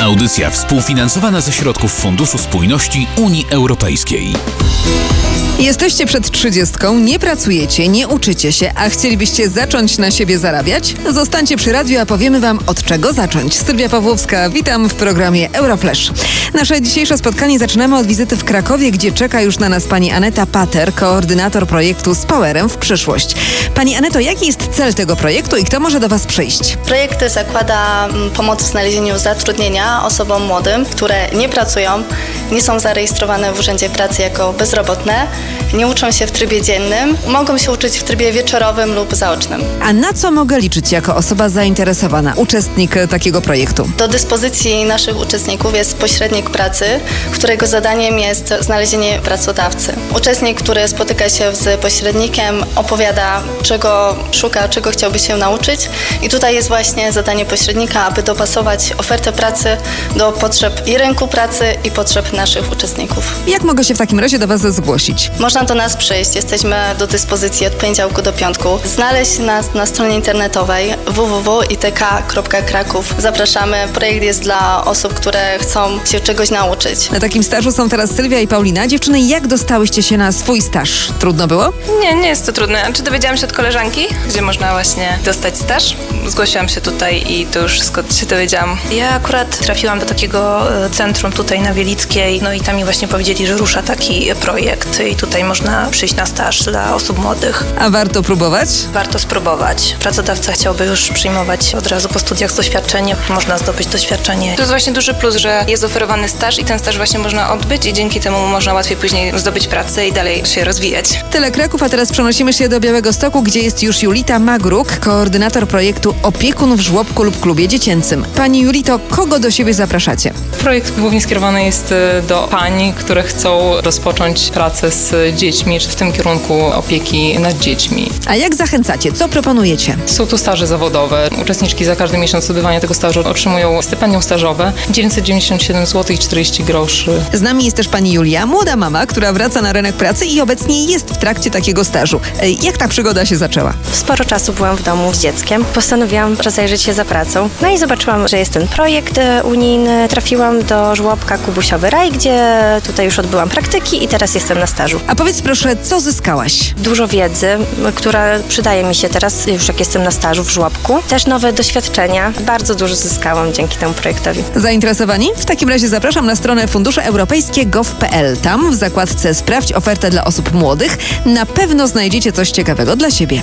Audycja współfinansowana ze środków Funduszu Spójności Unii Europejskiej. Jesteście przed trzydziestką, nie pracujecie, nie uczycie się, a chcielibyście zacząć na siebie zarabiać? Zostańcie przy radiu, a powiemy Wam od czego zacząć. Sylwia Pawłowska, witam w programie Euroflash. Nasze dzisiejsze spotkanie zaczynamy od wizyty w Krakowie, gdzie czeka już na nas pani Aneta Pater, koordynator projektu z Powerem w przyszłość. Pani Aneto, jaki jest cel tego projektu i kto może do Was przyjść? Projekt zakłada mm, pomoc w znalezieniu zatrudnienia osobom młodym, które nie pracują, nie są zarejestrowane w Urzędzie Pracy jako bezrobotne, nie uczą się w trybie dziennym, mogą się uczyć w trybie wieczorowym lub zaocznym. A na co mogę liczyć jako osoba zainteresowana, uczestnik e, takiego projektu? Do dyspozycji naszych uczestników jest pośrednik pracy, którego zadaniem jest znalezienie pracodawcy. Uczestnik, który spotyka się z pośrednikiem, opowiada, czego szuka, czego chciałby się nauczyć, i tutaj jest właśnie zadanie pośrednika, aby dopasować ofertę pracy do potrzeb i rynku pracy, i potrzeb naszych uczestników. Jak mogę się w takim razie do Was zgłosić? Można do nas przyjść, jesteśmy do dyspozycji od poniedziałku do piątku. Znaleźć nas na stronie internetowej www.itk.kraków. Zapraszamy. Projekt jest dla osób, które chcą się czegoś nauczyć. Na takim stażu są teraz Sylwia i Paulina. Dziewczyny, jak dostałyście się na swój staż? Trudno było? Nie, nie jest to trudne. Czy dowiedziałam się od koleżanki, gdzie można właśnie dostać staż? Zgłosiłam się tutaj i to już wszystko się dowiedziałam. Ja akurat trafiłam do takiego e, centrum tutaj na Wielickiej, no i tam mi właśnie powiedzieli, że rusza taki projekt i tutaj można przyjść na staż dla osób młodych. A warto próbować? Warto spróbować. Pracodawca chciałby już przyjmować od razu po studiach z doświadczeniem. Można zdobyć doświadczenie. To jest właśnie duży plus, że jest oferowany staż i ten staż właśnie można odbyć i dzięki temu można łatwiej później zdobyć pracę i dalej się rozwijać. Tyle Kraków, a teraz przenosimy się do Białego Stoku, gdzie jest już Julita Magruk, koordynator projektu Opiekun w żłobku lub klubie dziecięcym. Pani Julito, kogo do siebie zapraszacie? Projekt głównie skierowany jest e, do pań, które chcą rozpocząć pracę z dziećmi, czy w tym kierunku opieki nad dziećmi. A jak zachęcacie? Co proponujecie? Są to staże zawodowe. Uczestniczki za każdy miesiąc odbywania tego stażu otrzymują stypendium stażowe 997 zł i 40 groszy. Z nami jest też pani Julia, młoda mama, która wraca na rynek pracy i obecnie jest w trakcie takiego stażu. E, Jak ta przygoda się zaczęła? Sporo czasu byłam w domu z dzieckiem. Postanowiłam rozejrzeć się za pracą. No i zobaczyłam, że jest ten projekt e, unijny. Trafiłam do żłobka Kubusiowy Raj, gdzie tutaj już odbyłam praktyki i teraz jestem na stażu. A powiedz proszę, co zyskałaś? Dużo wiedzy, która przydaje mi się teraz, już jak jestem na stażu w żłobku. Też nowe doświadczenia. Bardzo dużo zyskałam dzięki temu projektowi. Zainteresowani? W takim razie zapraszam na stronę fundusze europejskie gov.pl. Tam w zakładce Sprawdź ofertę dla osób młodych na pewno znajdziecie coś ciekawego dla siebie.